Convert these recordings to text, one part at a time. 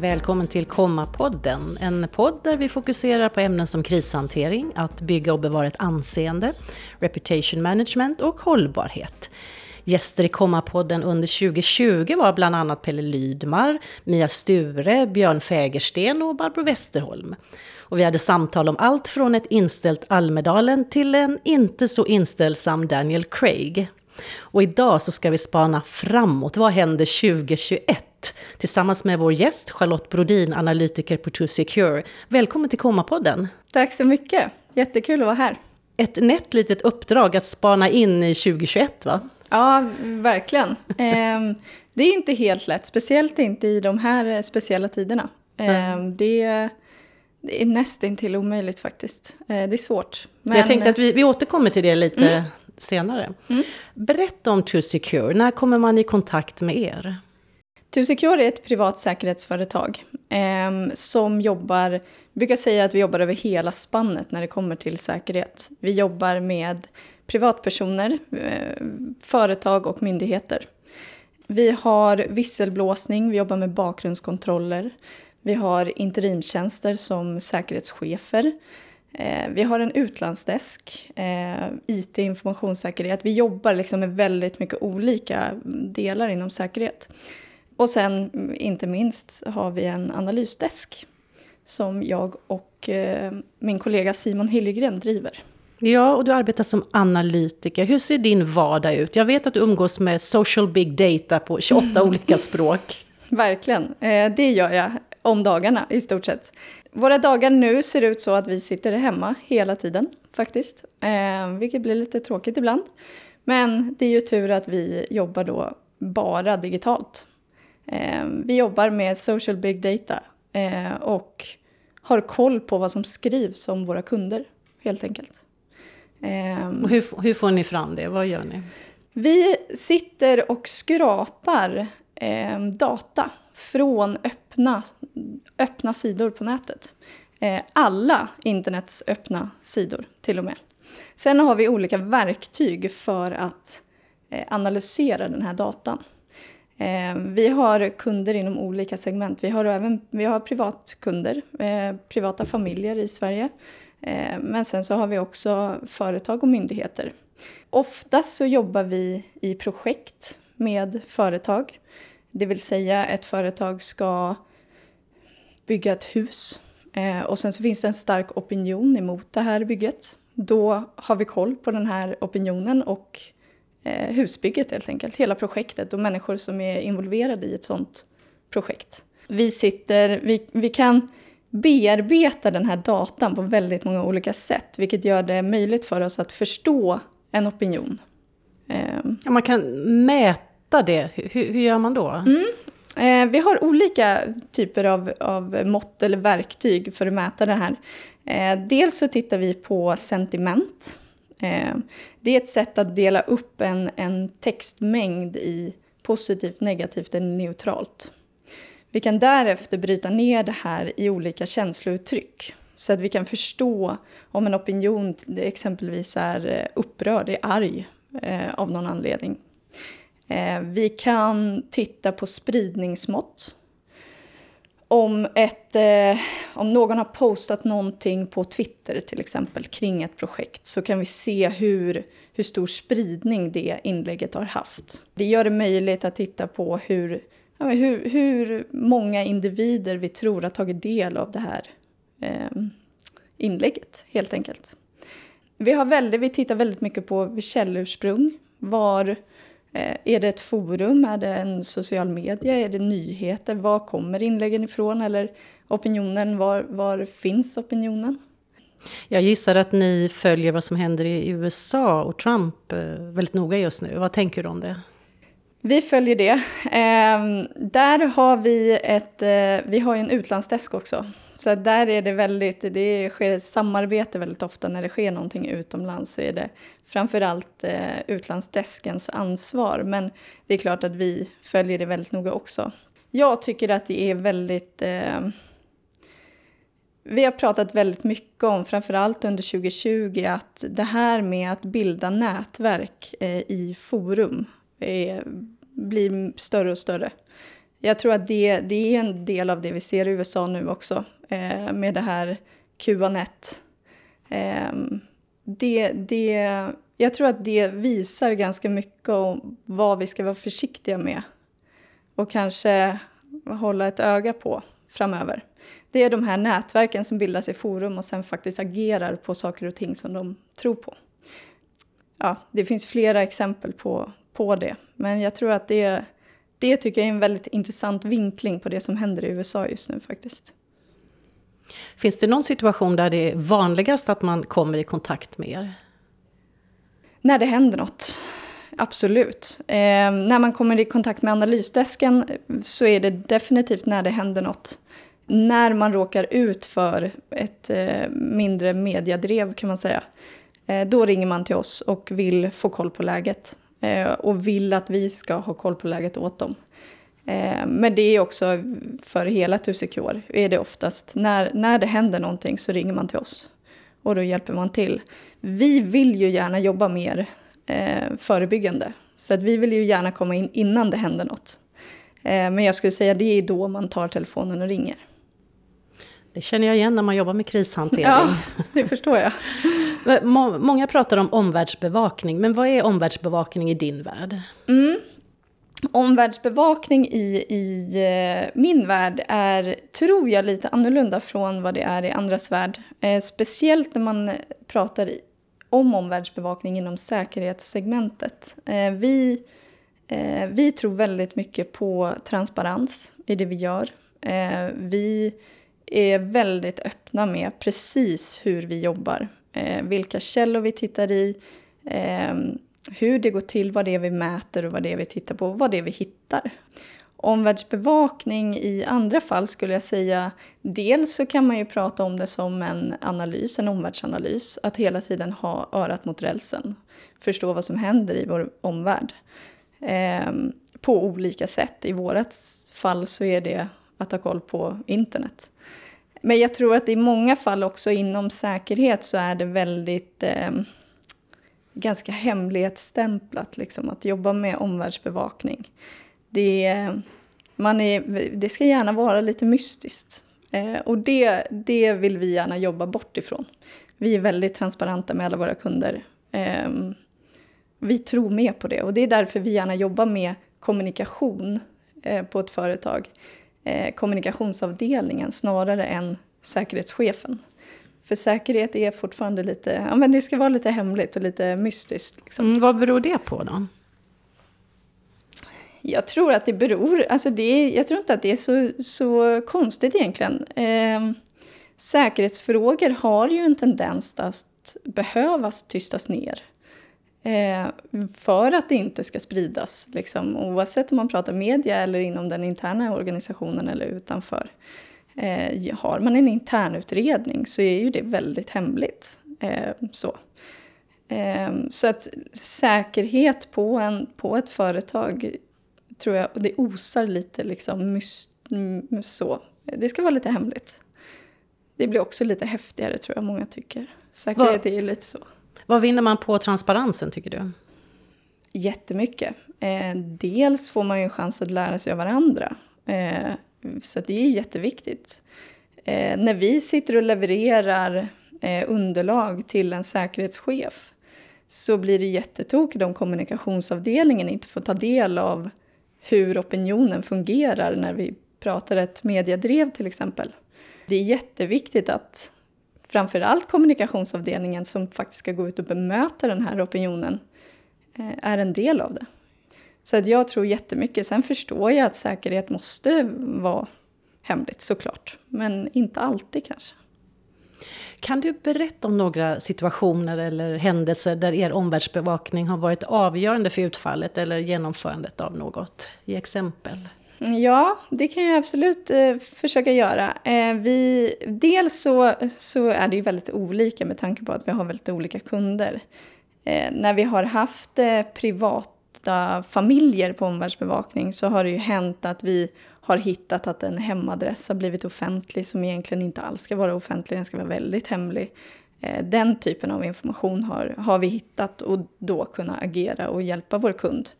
Välkommen till Komma-podden, en podd där vi fokuserar på ämnen som krishantering, att bygga och bevara ett anseende, reputation management och hållbarhet. Gäster i Komma-podden under 2020 var bland annat Pelle Lydmar, Mia Sture, Björn Fägersten och Barbro Westerholm. Och vi hade samtal om allt från ett inställt Almedalen till en inte så inställsam Daniel Craig. Och idag så ska vi spana framåt. Vad händer 2021? Tillsammans med vår gäst Charlotte Brodin, analytiker på 2Secure. Välkommen till Komma-podden. Tack så mycket. Jättekul att vara här. Ett nätt litet uppdrag att spana in i 2021 va? Ja, verkligen. Ehm, det är inte helt lätt, speciellt inte i de här speciella tiderna. Mm. Det, det är nästintill omöjligt faktiskt. Eh, det är svårt. Men... Jag tänkte att vi, vi återkommer till det lite mm. senare. Mm. Berätta om 2Secure, när kommer man i kontakt med er? 2Secure är ett privat säkerhetsföretag eh, som jobbar, vi brukar säga att vi jobbar över hela spannet när det kommer till säkerhet. Vi jobbar med privatpersoner, eh, företag och myndigheter. Vi har visselblåsning, vi jobbar med bakgrundskontroller. Vi har interimtjänster som säkerhetschefer. Eh, vi har en utlandsdesk, eh, IT, informationssäkerhet. Vi jobbar liksom med väldigt mycket olika delar inom säkerhet. Och sen, inte minst, har vi en analysdesk som jag och eh, min kollega Simon Hiljegren driver. Ja, och du arbetar som analytiker. Hur ser din vardag ut? Jag vet att du umgås med social big data på 28 olika språk. Verkligen, eh, det gör jag om dagarna i stort sett. Våra dagar nu ser ut så att vi sitter hemma hela tiden faktiskt, eh, vilket blir lite tråkigt ibland. Men det är ju tur att vi jobbar då bara digitalt. Eh, vi jobbar med social big data och har koll på vad som skrivs om våra kunder, helt enkelt. Och hur, hur får ni fram det? Vad gör ni? Vi sitter och skrapar eh, data från öppna, öppna sidor på nätet. Eh, alla internets öppna sidor till och med. Sen har vi olika verktyg för att eh, analysera den här datan. Eh, vi har kunder inom olika segment. Vi har även vi har privatkunder, eh, privata familjer i Sverige. Eh, men sen så har vi också företag och myndigheter. Oftast så jobbar vi i projekt med företag. Det vill säga ett företag ska bygga ett hus eh, och sen så finns det en stark opinion emot det här bygget. Då har vi koll på den här opinionen och husbygget helt enkelt, hela projektet och människor som är involverade i ett sånt projekt. Vi sitter, vi, vi kan bearbeta den här datan på väldigt många olika sätt, vilket gör det möjligt för oss att förstå en opinion. Ehm. Ja, man kan mäta det, hur, hur gör man då? Mm. Eh, vi har olika typer av, av mått eller verktyg för att mäta det här. Eh, dels så tittar vi på sentiment. Eh, det är ett sätt att dela upp en, en textmängd i positivt, negativt eller neutralt. Vi kan därefter bryta ner det här i olika känslouttryck så att vi kan förstå om en opinion exempelvis är eh, upprörd, är arg eh, av någon anledning. Eh, vi kan titta på spridningsmått. Om, ett, eh, om någon har postat någonting på Twitter till exempel kring ett projekt så kan vi se hur, hur stor spridning det inlägget har haft. Det gör det möjligt att titta på hur ja, hur, hur många individer vi tror har tagit del av det här eh, inlägget, helt enkelt. Vi, har väldigt, vi tittar väldigt mycket på källursprung. Var eh, är det ett forum? Är det en social media? Är det nyheter? Var kommer inläggen ifrån? Eller opinionen? Var, var finns opinionen? Jag gissar att ni följer vad som händer i USA och Trump eh, väldigt noga just nu. Vad tänker du om det? Vi följer det. Eh, där har vi ett, eh, vi har en utlandsdesk också. Så där är det väldigt, det sker ett samarbete väldigt ofta när det sker någonting utomlands så är det framförallt eh, utlandsdeskens ansvar. Men det är klart att vi följer det väldigt noga också. Jag tycker att det är väldigt eh, vi har pratat väldigt mycket om, framförallt under 2020, att det här med att bilda nätverk eh, i forum är, blir större och större. Jag tror att det, det är en del av det vi ser i USA nu också, eh, med det här QANet. Eh, det, det, jag tror att det visar ganska mycket om vad vi ska vara försiktiga med och kanske hålla ett öga på framöver. Det är de här nätverken som bildas i forum och sen faktiskt agerar på saker och ting som de tror på. Ja, det finns flera exempel på, på det, men jag tror att det, det tycker jag är en väldigt intressant vinkling på det som händer i USA just nu faktiskt. Finns det någon situation där det är vanligast att man kommer i kontakt med er? När det händer något. Absolut. Eh, när man kommer i kontakt med analysdesken så är det definitivt när det händer något. När man råkar ut för ett eh, mindre mediadrev kan man säga. Eh, då ringer man till oss och vill få koll på läget. Eh, och vill att vi ska ha koll på läget åt dem. Eh, men det är också för hela Tusikor är det oftast när, när det händer någonting så ringer man till oss. Och då hjälper man till. Vi vill ju gärna jobba mer eh, förebyggande. Så att vi vill ju gärna komma in innan det händer något. Eh, men jag skulle säga det är då man tar telefonen och ringer. Det känner jag igen när man jobbar med krishantering. Ja, det förstår jag. Många pratar om omvärldsbevakning, men vad är omvärldsbevakning i din värld? Mm. Omvärldsbevakning i, i eh, min värld är, tror jag, lite annorlunda från vad det är i andras värld. Eh, speciellt när man pratar om omvärldsbevakning inom säkerhetssegmentet. Eh, vi, eh, vi tror väldigt mycket på transparens i det vi gör. Eh, vi är väldigt öppna med precis hur vi jobbar. Eh, vilka källor vi tittar i, eh, hur det går till, vad det är vi mäter och vad det är vi tittar på, vad det är vi hittar. Omvärldsbevakning i andra fall skulle jag säga, dels så kan man ju prata om det som en analys, en omvärldsanalys, att hela tiden ha örat mot rälsen, förstå vad som händer i vår omvärld. Eh, på olika sätt. I vårt fall så är det att ha koll på internet. Men jag tror att i många fall också inom säkerhet så är det väldigt eh, ganska hemlighetsstämplat liksom, att jobba med omvärldsbevakning. Det, man är, det ska gärna vara lite mystiskt. Eh, och det, det vill vi gärna jobba bort ifrån. Vi är väldigt transparenta med alla våra kunder. Eh, vi tror mer på det och det är därför vi gärna jobbar med kommunikation eh, på ett företag eh, kommunikationsavdelningen snarare än säkerhetschefen. För säkerhet är fortfarande lite, ja men det ska vara lite hemligt och lite mystiskt. Liksom. Mm, vad beror det på då? Jag tror att det beror, alltså det jag tror inte att det är så, så konstigt egentligen. Eh, säkerhetsfrågor har ju en tendens att behövas tystas ner. Eh, för att det inte ska spridas, liksom, oavsett om man pratar media eller inom den interna organisationen eller utanför. Eh, har man en internutredning så är ju det väldigt hemligt. Eh, så. Eh, så att säkerhet på, en, på ett företag tror jag, det osar lite liksom myst, så. Det ska vara lite hemligt. Det blir också lite häftigare tror jag många tycker. Säkerhet är ju lite så. Vad vinner man på transparensen tycker du? Jättemycket. Eh, dels får man ju en chans att lära sig av varandra. Så det är jätteviktigt. Eh, när vi sitter och levererar eh, underlag till en säkerhetschef så blir det jättetokigt om kommunikationsavdelningen inte får ta del av hur opinionen fungerar när vi pratar ett mediedrev till exempel. Det är jätteviktigt att framförallt kommunikationsavdelningen som faktiskt ska gå ut och bemöta den här opinionen eh, är en del av det. Så att jag tror jättemycket. Sen förstår jag att säkerhet måste vara hemligt såklart, men inte alltid kanske. Kan du berätta om några situationer eller händelser där er omvärldsbevakning har varit avgörande för utfallet eller genomförandet av något? Ge exempel. Ja, det kan jag absolut eh, försöka göra. Eh, vi, dels så, så är det ju väldigt olika med tanke på att vi har väldigt olika kunder. Eh, när vi har haft eh, privata familjer på omvärldsbevakning så har det ju hänt att vi har hittat att en hemadress har blivit offentlig som egentligen inte alls ska vara offentlig, den ska vara väldigt hemlig. Eh, den typen av information har, har vi hittat och då kunna agera och hjälpa vår kund.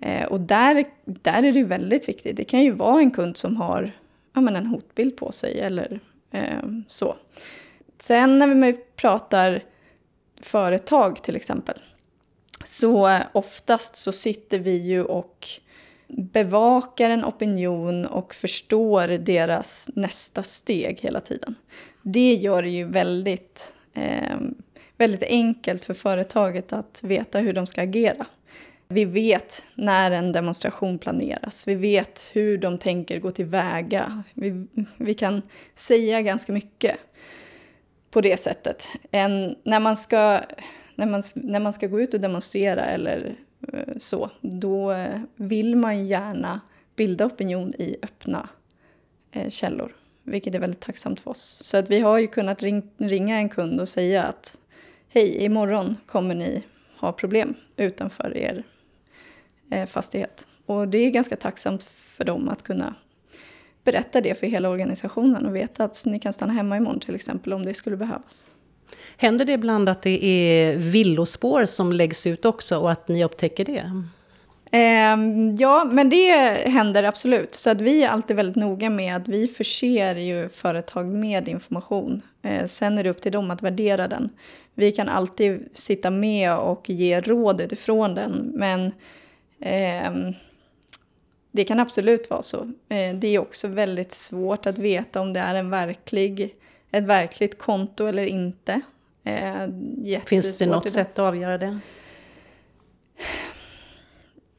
Eh, och där, där är det väldigt viktigt. Det kan ju vara en kund som har ja, men en hotbild på sig eller eh, så. Sen när vi pratar företag till exempel, så oftast så sitter vi ju och bevakar en opinion och förstår deras nästa steg hela tiden. Det gör det ju väldigt, eh, väldigt enkelt för företaget att veta hur de ska agera. Vi vet när en demonstration planeras. Vi vet hur de tänker gå tillväga. Vi, vi kan säga ganska mycket på det sättet. En, när, man ska, när, man, när man ska gå ut och demonstrera eller eh, så, då eh, vill man gärna bilda opinion i öppna eh, källor, vilket är väldigt tacksamt för oss. Så att vi har ju kunnat ring, ringa en kund och säga att hej, imorgon kommer ni ha problem utanför er fastighet. Och det är ganska tacksamt för dem att kunna berätta det för hela organisationen och veta att ni kan stanna hemma imorgon till exempel om det skulle behövas. Händer det ibland att det är villospår som läggs ut också och att ni upptäcker det? Eh, ja, men det händer absolut. Så att vi är alltid väldigt noga med att vi förser ju företag med information. Eh, sen är det upp till dem att värdera den. Vi kan alltid sitta med och ge råd utifrån den, men eh, det kan absolut vara så. Eh, det är också väldigt svårt att veta om det är en verklig, ett verkligt konto eller inte. Eh, Finns det något sätt att avgöra det?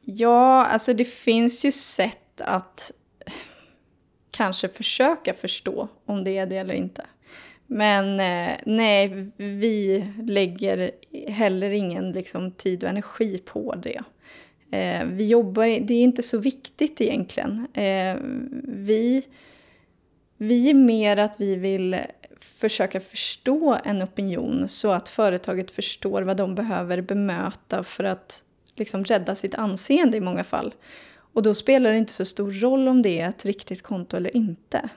Ja, alltså det finns ju sätt att kanske försöka förstå om det är det eller inte. Men eh, nej, vi lägger heller ingen liksom, tid och energi på det. Eh, vi jobbar, det är inte så viktigt egentligen. Eh, vi, vi är mer att vi vill försöka förstå en opinion så att företaget förstår vad de behöver bemöta för att liksom rädda sitt anseende i många fall. Och då spelar det inte så stor roll om det är ett riktigt konto eller inte.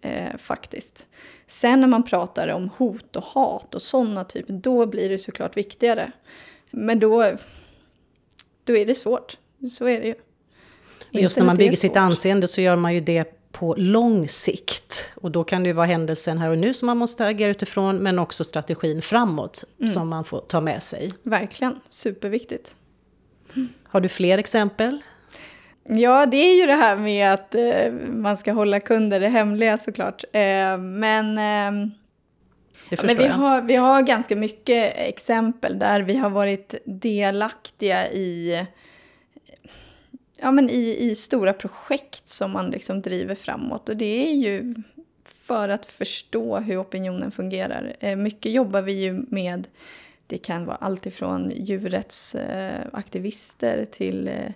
Eh, faktiskt. Sen när man pratar om hot och hat och sådana typer, då blir det såklart viktigare. Men då, då är det svårt. Så är det ju. Just när man bygger sitt anseende så gör man ju det på lång sikt. Och då kan det ju vara händelsen här och nu som man måste agera utifrån, men också strategin framåt mm. som man får ta med sig. Verkligen, superviktigt. Har du fler exempel? Ja, det är ju det här med att eh, man ska hålla kunder hemliga såklart. Eh, men eh, det men vi, har, vi har ganska mycket exempel där vi har varit delaktiga i, ja, men i, i stora projekt som man liksom driver framåt. Och det är ju för att förstå hur opinionen fungerar. Eh, mycket jobbar vi ju med, det kan vara alltifrån djurrättsaktivister till eh,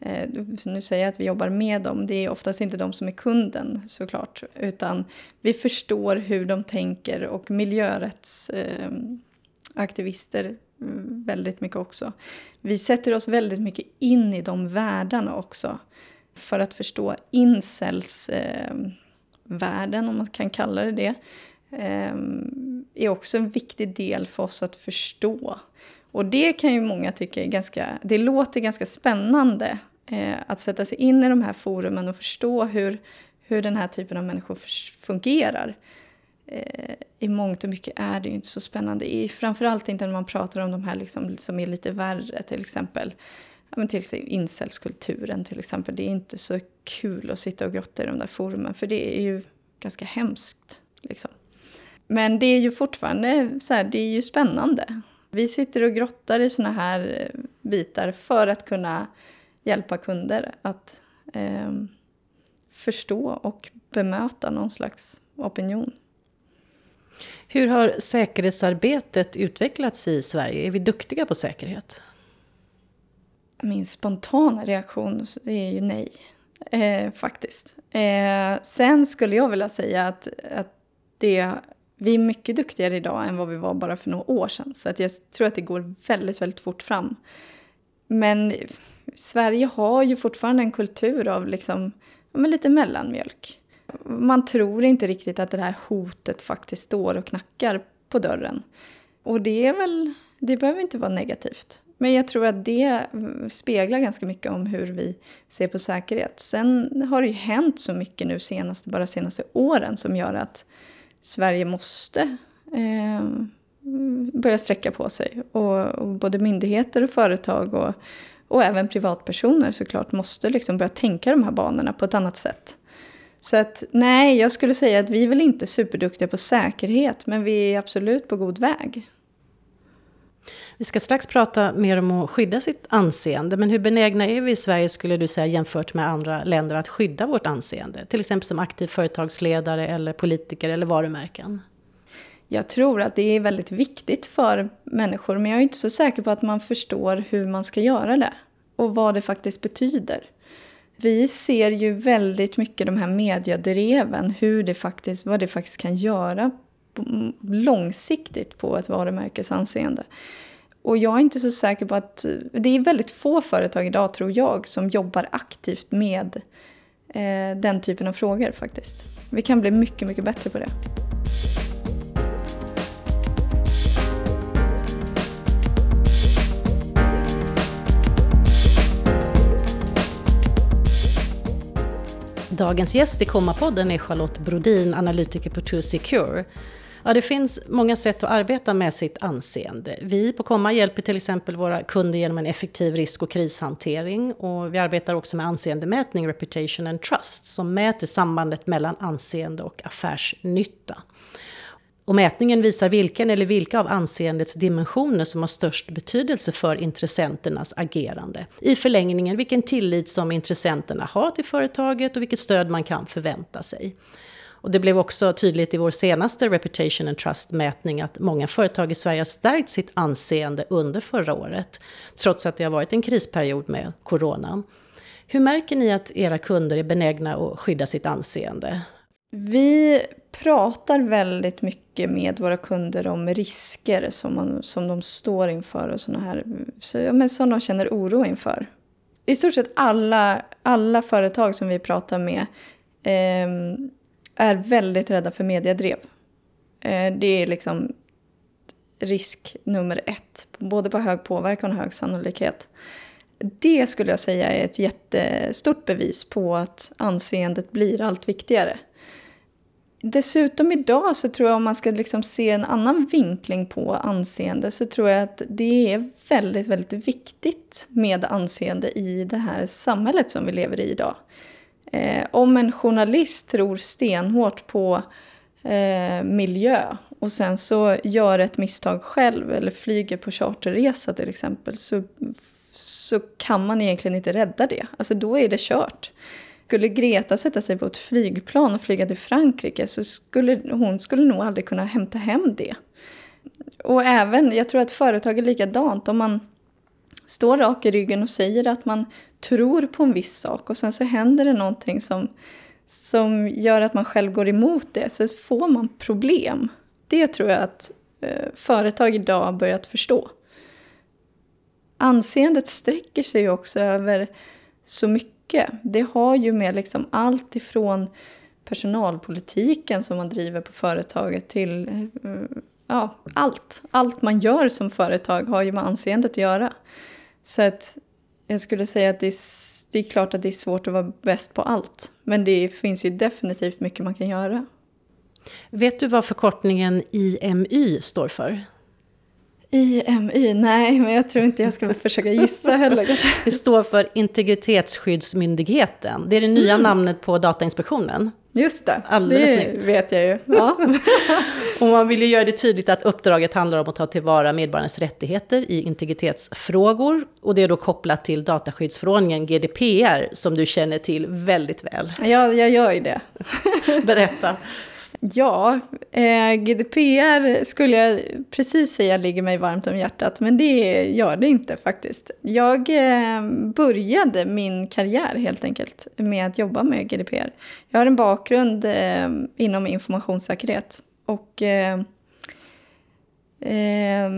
eh, nu säger jag att vi jobbar med dem, det är oftast inte de som är kunden såklart, utan vi förstår hur de tänker och miljörättsaktivister eh, väldigt mycket också. Vi sätter oss väldigt mycket in i de världarna också för att förstå incels eh, världen, om man kan kalla det det, eh, är också en viktig del för oss att förstå. Och det kan ju många tycka är ganska, det låter ganska spännande Eh, att sätta sig in i de här forumen och förstå hur, hur den här typen av människor fungerar. Eh, I mångt och mycket är det ju inte så spännande. I, framförallt inte när man pratar om de här liksom, som är lite värre, till exempel ja, men till exempel incelskulturen till exempel. Det är inte så kul att sitta och grotta i de där forumen, för det är ju ganska hemskt. Liksom. Men det är ju fortfarande så här, det är ju spännande. Vi sitter och grottar i såna här eh, bitar för att kunna hjälpa kunder att eh, förstå och bemöta någon slags opinion. Hur har säkerhetsarbetet utvecklats i Sverige? Är vi duktiga på säkerhet? Min spontana reaktion är ju nej, eh, faktiskt. Eh, sen skulle jag vilja säga att, att det, vi är mycket duktigare idag än vad vi var bara för några år sedan. Så att jag tror att det går väldigt, väldigt fort fram. Men Sverige har ju fortfarande en kultur av liksom, ja, lite mellanmjölk. Man tror inte riktigt att det här hotet faktiskt står och knackar på dörren. Och det är väl, det behöver inte vara negativt. Men jag tror att det speglar ganska mycket om hur vi ser på säkerhet. Sen har det ju hänt så mycket nu senaste, bara senaste åren som gör att Sverige måste eh, börja sträcka på sig. Och, och, både myndigheter och företag och, och även privatpersoner såklart måste liksom börja tänka de här banorna på ett annat sätt. Så att nej, jag skulle säga att vi är väl inte superduktiga på säkerhet, men vi är absolut på god väg. Vi ska strax prata mer om att skydda sitt anseende, men hur benägna är vi i Sverige skulle du säga jämfört med andra länder att skydda vårt anseende? Till exempel som aktiv företagsledare eller politiker eller varumärken? Jag tror att det är väldigt viktigt för människor, men jag är inte så säker på att man förstår hur man ska göra det och vad det faktiskt betyder. Vi ser ju väldigt mycket de här mediedreven, hur det faktiskt, vad det faktiskt kan göra mm, långsiktigt på ett varumärkes anseende. Och jag är inte så säker på att... Det är väldigt få företag idag, tror jag, som jobbar aktivt med eh, den typen av frågor faktiskt. Vi kan bli mycket, mycket bättre på det. Dagens gäst i Komma-podden är Charlotte Brodin, analytiker på True Secure. Ja, det finns många sätt att arbeta med sitt anseende. Vi på Komma hjälper till exempel våra kunder genom en effektiv risk och krishantering. Och vi arbetar också med anseendemätning, Reputation and Trust, som mäter sambandet mellan anseende och affärsnytta. Och mätningen visar vilken eller vilka av anseendets dimensioner som har störst betydelse för intressenternas agerande. I förlängningen vilken tillit som intressenterna har till företaget och vilket stöd man kan förvänta sig. Och det blev också tydligt i vår senaste Reputation and Trust-mätning att många företag i Sverige har stärkt sitt anseende under förra året, trots att det har varit en krisperiod med corona. Hur märker ni att era kunder är benägna att skydda sitt anseende? Vi pratar väldigt mycket med våra kunder om risker som, man, som de står inför och sådana här, så, ja, men som de känner oro inför. I stort sett alla, alla företag som vi pratar med eh, är väldigt rädda för mediedrev. Eh, det är liksom risk nummer ett, både på hög påverkan och hög sannolikhet. Det skulle jag säga är ett jättestort bevis på att anseendet blir allt viktigare. Dessutom idag så tror jag om man ska liksom se en annan vinkling på anseende så tror jag att det är väldigt, väldigt viktigt med anseende i det här samhället som vi lever i idag. Eh, om en journalist tror stenhårt på eh, miljö och sen så gör ett misstag själv eller flyger på charterresa till exempel så, så kan man egentligen inte rädda det. Alltså då är det kört. Skulle Greta sätta sig på ett flygplan och flyga till Frankrike så skulle hon skulle nog aldrig kunna hämta hem det. Och även, jag tror att företag är likadant. Om man står rak i ryggen och säger att man tror på en viss sak och sen så händer det någonting som, som gör att man själv går emot det, så får man problem. Det tror jag att eh, företag idag har börjat förstå. Anseendet sträcker sig ju också över så mycket. Det har ju med liksom allt ifrån personalpolitiken som man driver på företaget till eh, ja, allt. Allt man gör som företag har ju med anseendet att göra. Så att jag skulle säga att det är, det är klart att det är svårt att vara bäst på allt. Men det finns ju definitivt mycket man kan göra. Vet du vad förkortningen IMY står för? IMY? Nej, men jag tror inte jag ska försöka gissa heller. Kanske. Det står för Integritetsskyddsmyndigheten. Det är det nya mm. namnet på Datainspektionen. Just det, Alldeles det snyggt. vet jag ju. Ja. och man vill ju göra det tydligt att uppdraget handlar om att ta tillvara medborgarnas rättigheter i integritetsfrågor. Och det är då kopplat till dataskyddsförordningen GDPR som du känner till väldigt väl. Ja, jag gör ju det. Berätta. Ja, eh, GDPR skulle jag precis säga ligger mig varmt om hjärtat, men det gör det inte faktiskt. Jag eh, började min karriär helt enkelt med att jobba med GDPR. Jag har en bakgrund eh, inom informationssäkerhet och eh, eh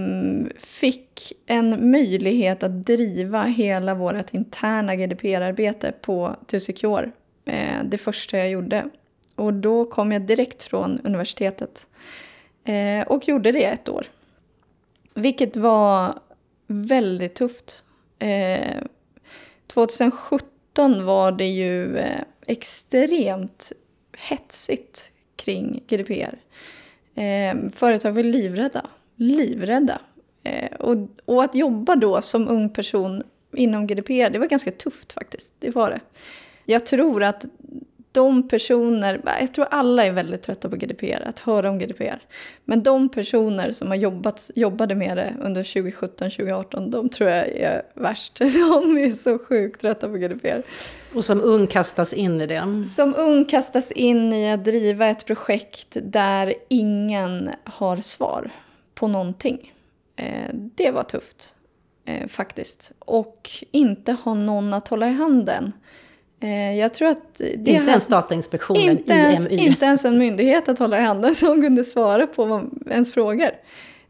fick en möjlighet att driva hela vårt interna GDPR-arbete på 2 Secure. Eh, det första jag gjorde. Och då kom jag direkt från universitetet eh, och gjorde det ett år. Vilket var väldigt tufft. Eh, 2017 var det ju eh, extremt hetsigt kring GDPR. Eh, företag var livrädda. Livrädda. Eh, och, och att jobba då som ung person inom GDPR, det var ganska tufft faktiskt. Det var det. Jag tror att de personer, jag tror alla är väldigt trötta på GDPR, att höra om GDPR. Men de personer som har jobbat, jobbade med det under 2017-2018, de tror jag är värst. De är så sjukt trötta på GDPR. Och som ung kastas in i det? Som ung kastas in i att driva ett projekt där ingen har svar på någonting. Eh, det var tufft, eh, faktiskt. Och inte ha någon att hålla i handen. Eh, jag tror att... Det inte ens Datainspektionen, inte ens, IMY. Inte ens en myndighet att hålla i handen som kunde svara på ens frågor.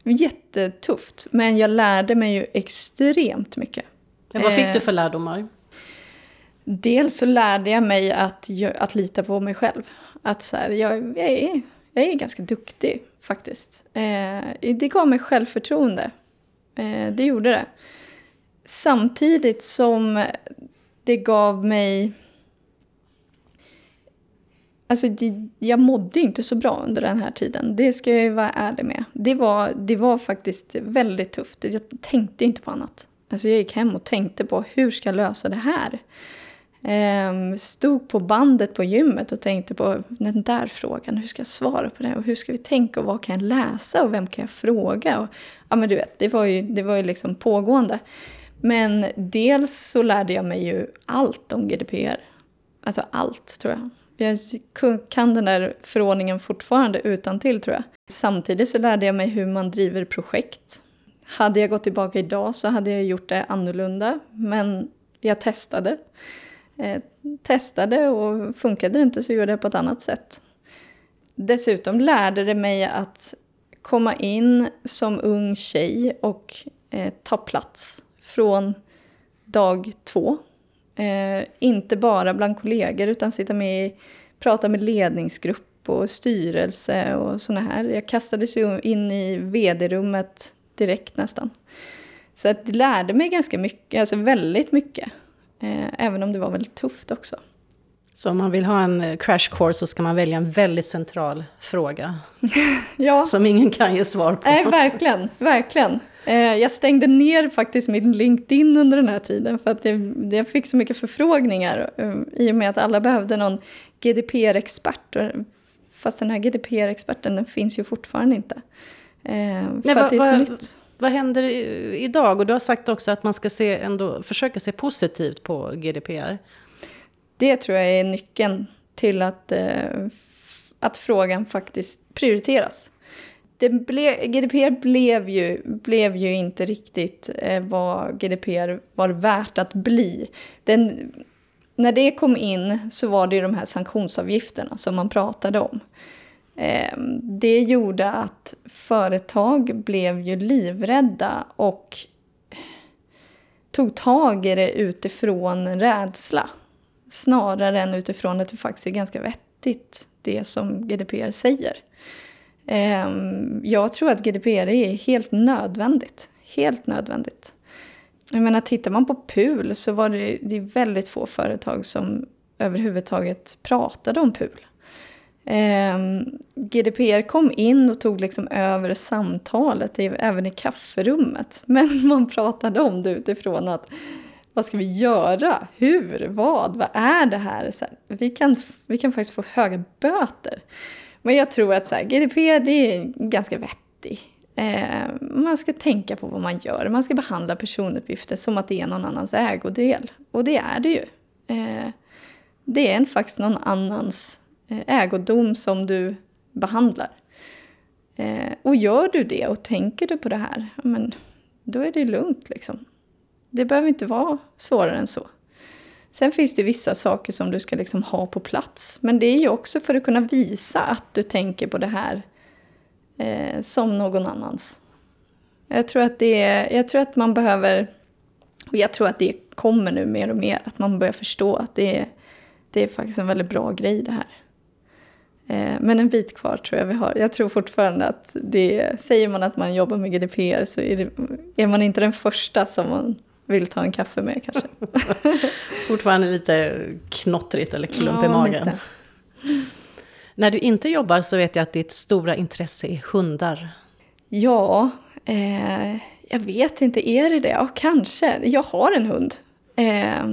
Jättetufft, men jag lärde mig ju extremt mycket. Ja, vad fick du för lärdomar? Dels så lärde jag mig att, att lita på mig själv. Att så här, jag, jag, är, jag är ganska duktig faktiskt. Eh, det gav mig självförtroende. Eh, det gjorde det. Samtidigt som det gav mig... Alltså, jag mådde inte så bra under den här tiden. Det ska jag vara ärlig med. Det var, det var faktiskt väldigt tufft. Jag tänkte inte på annat. Alltså, jag gick hem och tänkte på hur ska jag lösa det här? Ehm, stod på bandet på gymmet och tänkte på den där frågan. Hur ska jag svara på det? Och hur ska vi tänka? Och vad kan jag läsa? Och vem kan jag fråga? Och, ja, men du vet, det var ju, det var ju liksom pågående. Men dels så lärde jag mig ju allt om GDPR. Alltså allt, tror jag. Jag kan den där förordningen fortfarande utan till tror jag. Samtidigt så lärde jag mig hur man driver projekt. Hade jag gått tillbaka idag så hade jag gjort det annorlunda. Men jag testade. Eh, testade och funkade det inte så gjorde jag på ett annat sätt. Dessutom lärde det mig att komma in som ung tjej och eh, ta plats från dag två. Eh, inte bara bland kollegor utan sitta med i, prata med ledningsgrupp och styrelse och såna här. Jag kastades ju in i vd-rummet direkt nästan. Så att det lärde mig ganska mycket, alltså väldigt mycket. Eh, även om det var väldigt tufft också. Så om man vill ha en eh, crash course så ska man välja en väldigt central fråga. ja. Som ingen kan ge svar på. Nej, verkligen. verkligen. Eh, jag stängde ner faktiskt min LinkedIn under den här tiden för att jag, fick så mycket förfrågningar i och med att alla behövde någon GDPR-expert. Fast den här GDPR-experten den finns ju fortfarande inte. För Nej, att det är så nytt. Vad händer idag? Och du har sagt också att man ska se ändå, försöka se positivt på GDPR. Det tror jag är nyckeln till att, eh, att frågan faktiskt prioriteras. Det ble, GDPR blev ju, blev ju inte riktigt eh, vad GDPR var värt att bli. Den, när det kom in så var det ju de här sanktionsavgifterna som man pratade om. Ehm, det gjorde att företag blev ju livrädda och tog tag i det utifrån rädsla. Snarare än utifrån att det faktiskt är ganska vettigt, det som GDPR säger. Ehm, jag tror att GDPR är helt nödvändigt. Helt nödvändigt. Jag menar, tittar man på PUL så var det, det väldigt få företag som överhuvudtaget pratade om PUL. Ehm, GDPR kom in och tog liksom över samtalet, även i kafferummet. Men man pratade om det utifrån att vad ska vi göra? Hur? Vad? Vad är det här? här vi, kan, vi kan faktiskt få höga böter. Men jag tror att så här, GDPR det är ganska vettigt. Eh, man ska tänka på vad man gör. Man ska behandla personuppgifter som att det är någon annans ägodel. Och det är det ju. Eh, det är en, faktiskt någon annans eh, ägodom som du behandlar. Eh, och gör du det och tänker du på det här, men då är det lugnt liksom. Det behöver inte vara svårare än så. Sen finns det vissa saker som du ska liksom ha på plats. Men det är ju också för att kunna visa att du tänker på det här eh, som någon annans. Jag tror, att det är, jag tror att man behöver, och jag tror att det kommer nu mer och mer, att man börjar förstå att det är, det är faktiskt en väldigt bra grej det här. Eh, men en bit kvar tror jag vi har. Jag tror fortfarande att det, säger man att man jobbar med GDPR så är, det, är man inte den första som man vill ta en kaffe med kanske. fortfarande lite knottrigt eller klump ja, i magen. Lite. När du inte jobbar så vet jag att ditt stora intresse är hundar. Ja, eh, jag vet inte, är det det? Ja, kanske. Jag har en hund. Eh,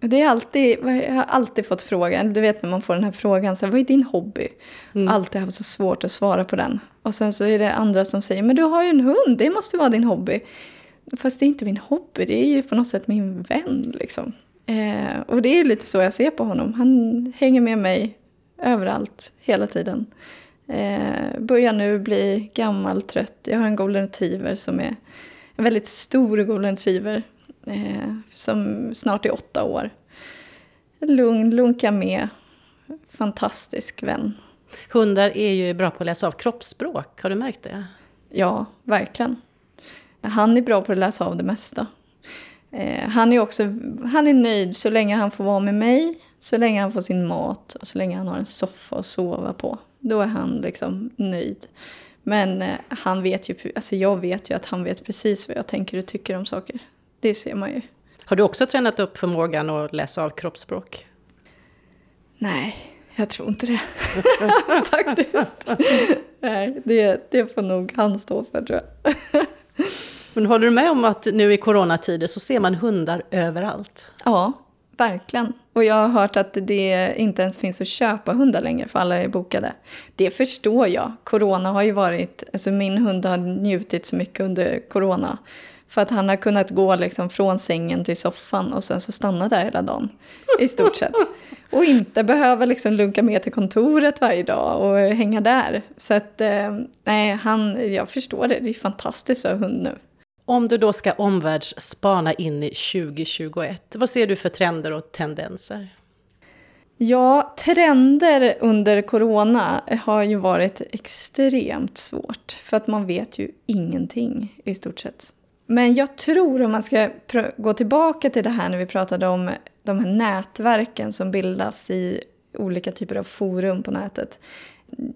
det är alltid, jag har alltid fått frågan, du vet när man får den här frågan, så här, vad är din hobby? Mm. Alltid haft så svårt att svara på den. Och sen så är det andra som säger, men du har ju en hund, det måste vara din hobby. Fast det är inte min hobby, det är ju på något sätt min vän liksom. Eh, och det är lite så jag ser på honom. Han hänger med mig överallt, hela tiden. Eh, börjar nu bli gammal, trött. Jag har en golden retriever som är en väldigt stor golden retriever. Eh, som snart är åtta år. Lugn, lunkar med. Fantastisk vän. Hundar är ju bra på att läsa av kroppsspråk, har du märkt det? Ja, verkligen. Han är bra på att läsa av det mesta. Eh, han är också han är nöjd så länge han får vara med mig, så länge han får sin mat och så länge han har en soffa att sova på. Då är han liksom nöjd. Men eh, han vet ju, alltså jag vet ju att han vet precis vad jag tänker och tycker om saker. Det ser man ju. Har du också tränat upp förmågan att läsa av kroppsspråk? Nej, jag tror inte det. Faktiskt. Nej, det, det får nog han stå för tror jag. Men håller du med om att nu i coronatider så ser man hundar överallt? Ja, verkligen. Och jag har hört att det inte ens finns att köpa hundar längre för alla är bokade. Det förstår jag. Corona har ju varit, alltså min hund har njutit så mycket under corona. För att han har kunnat gå liksom från sängen till soffan och sen så stanna där hela dagen. I stort sett. Och inte behöva liksom lunka med till kontoret varje dag och hänga där. Så att, eh, nej, han, jag förstår det. Det är fantastiskt att ha hund nu. Om du då ska omvärldsspana in i 2021, vad ser du för trender och tendenser? Ja, trender under corona har ju varit extremt svårt. För att man vet ju ingenting i stort sett. Men jag tror, om man ska gå tillbaka till det här när vi pratade om de här nätverken som bildas i olika typer av forum på nätet.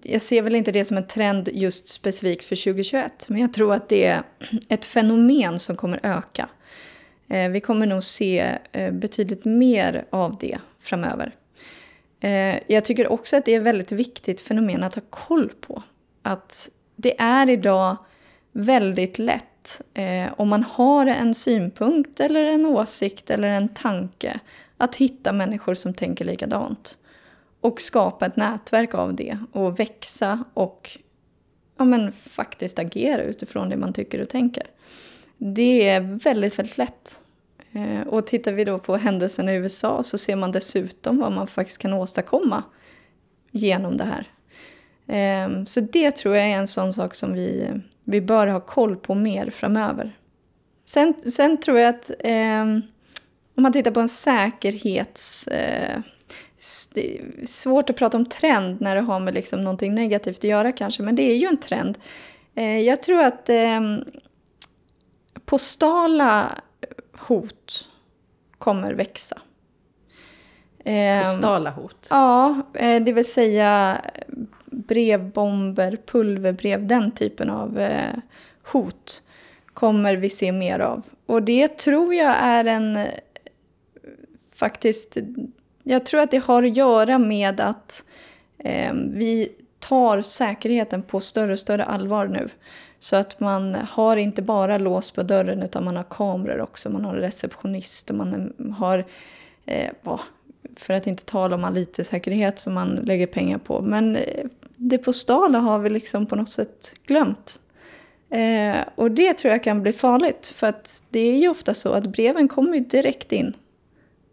Jag ser väl inte det som en trend just specifikt för 2021, men jag tror att det är ett fenomen som kommer öka. Eh, vi kommer nog se eh, betydligt mer av det framöver. Eh, jag tycker också att det är ett väldigt viktigt fenomen att ha koll på. Att det är idag väldigt lätt om man har en synpunkt eller en åsikt eller en tanke, att hitta människor som tänker likadant. Och skapa ett nätverk av det och växa och ja, men, faktiskt agera utifrån det man tycker och tänker. Det är väldigt, väldigt lätt. Eh, och tittar vi då på händelserna i USA så ser man dessutom vad man faktiskt kan åstadkomma genom det här. Ehm, så det tror jag är en sån sak som vi vi bör ha koll på mer framöver. Sen, sen tror jag att ehm, om man tittar på en säkerhets... Eh, Svårt att prata om trend när det har med liksom någonting negativt att göra kanske, men det är ju en trend. Eh, jag tror att eh, postala hot kommer växa. Postala hot? Ja, eh, det vill säga brevbomber, pulverbrev, den typen av eh, hot kommer vi se mer av. Och det tror jag är en... Faktiskt... Jag tror att det har att göra med att eh, vi tar säkerheten på större och större allvar nu. Så att man har inte bara lås på dörren utan man har kameror också. Man har receptionist och man har, eh, för att inte tala om all IT-säkerhet som man lägger pengar på. Men eh, det postala har vi liksom på något sätt glömt. Eh, och det tror jag kan bli farligt, för att det är ju ofta så att breven kommer ju direkt in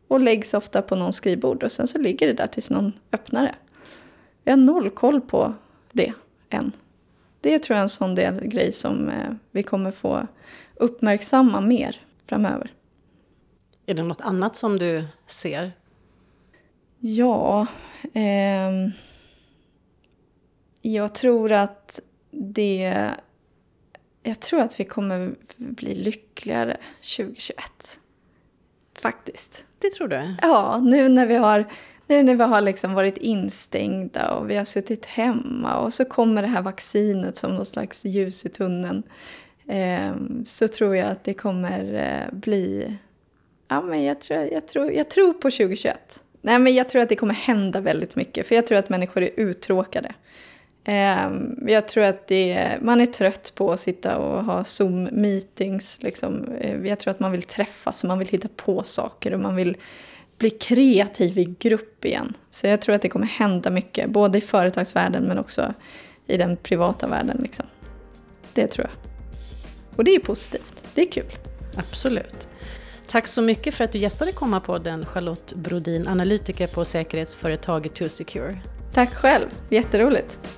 och läggs ofta på någon skrivbord och sen så ligger det där tills någon öppnar det. Vi har noll koll på det än. Det tror jag är en sån del grej som eh, vi kommer få uppmärksamma mer framöver. Är det något annat som du ser? Ja... Eh, jag tror att det... Jag tror att vi kommer bli lyckligare 2021. Faktiskt. Det tror du? Ja, nu när vi har Nu när vi har liksom varit instängda och vi har suttit hemma och så kommer det här vaccinet som någon slags ljus i tunneln. Eh, så tror jag att det kommer eh, bli... Ja, men jag tror, jag, tror, jag tror på 2021. Nej, men jag tror att det kommer hända väldigt mycket, för jag tror att människor är uttråkade. Ehm, jag tror att det, man är trött på att sitta och ha Zoom-meetings. Liksom. Eh, jag tror att man vill träffas och man vill hitta på saker och man vill bli kreativ i grupp igen. Så jag tror att det kommer hända mycket, både i företagsvärlden men också i den privata världen. Liksom. Det tror jag. Och det är positivt, det är kul. Absolut. Tack så mycket för att du gästade Komma-podden, Charlotte Brodin, analytiker på säkerhetsföretaget 2Secure. Tack själv, jätteroligt.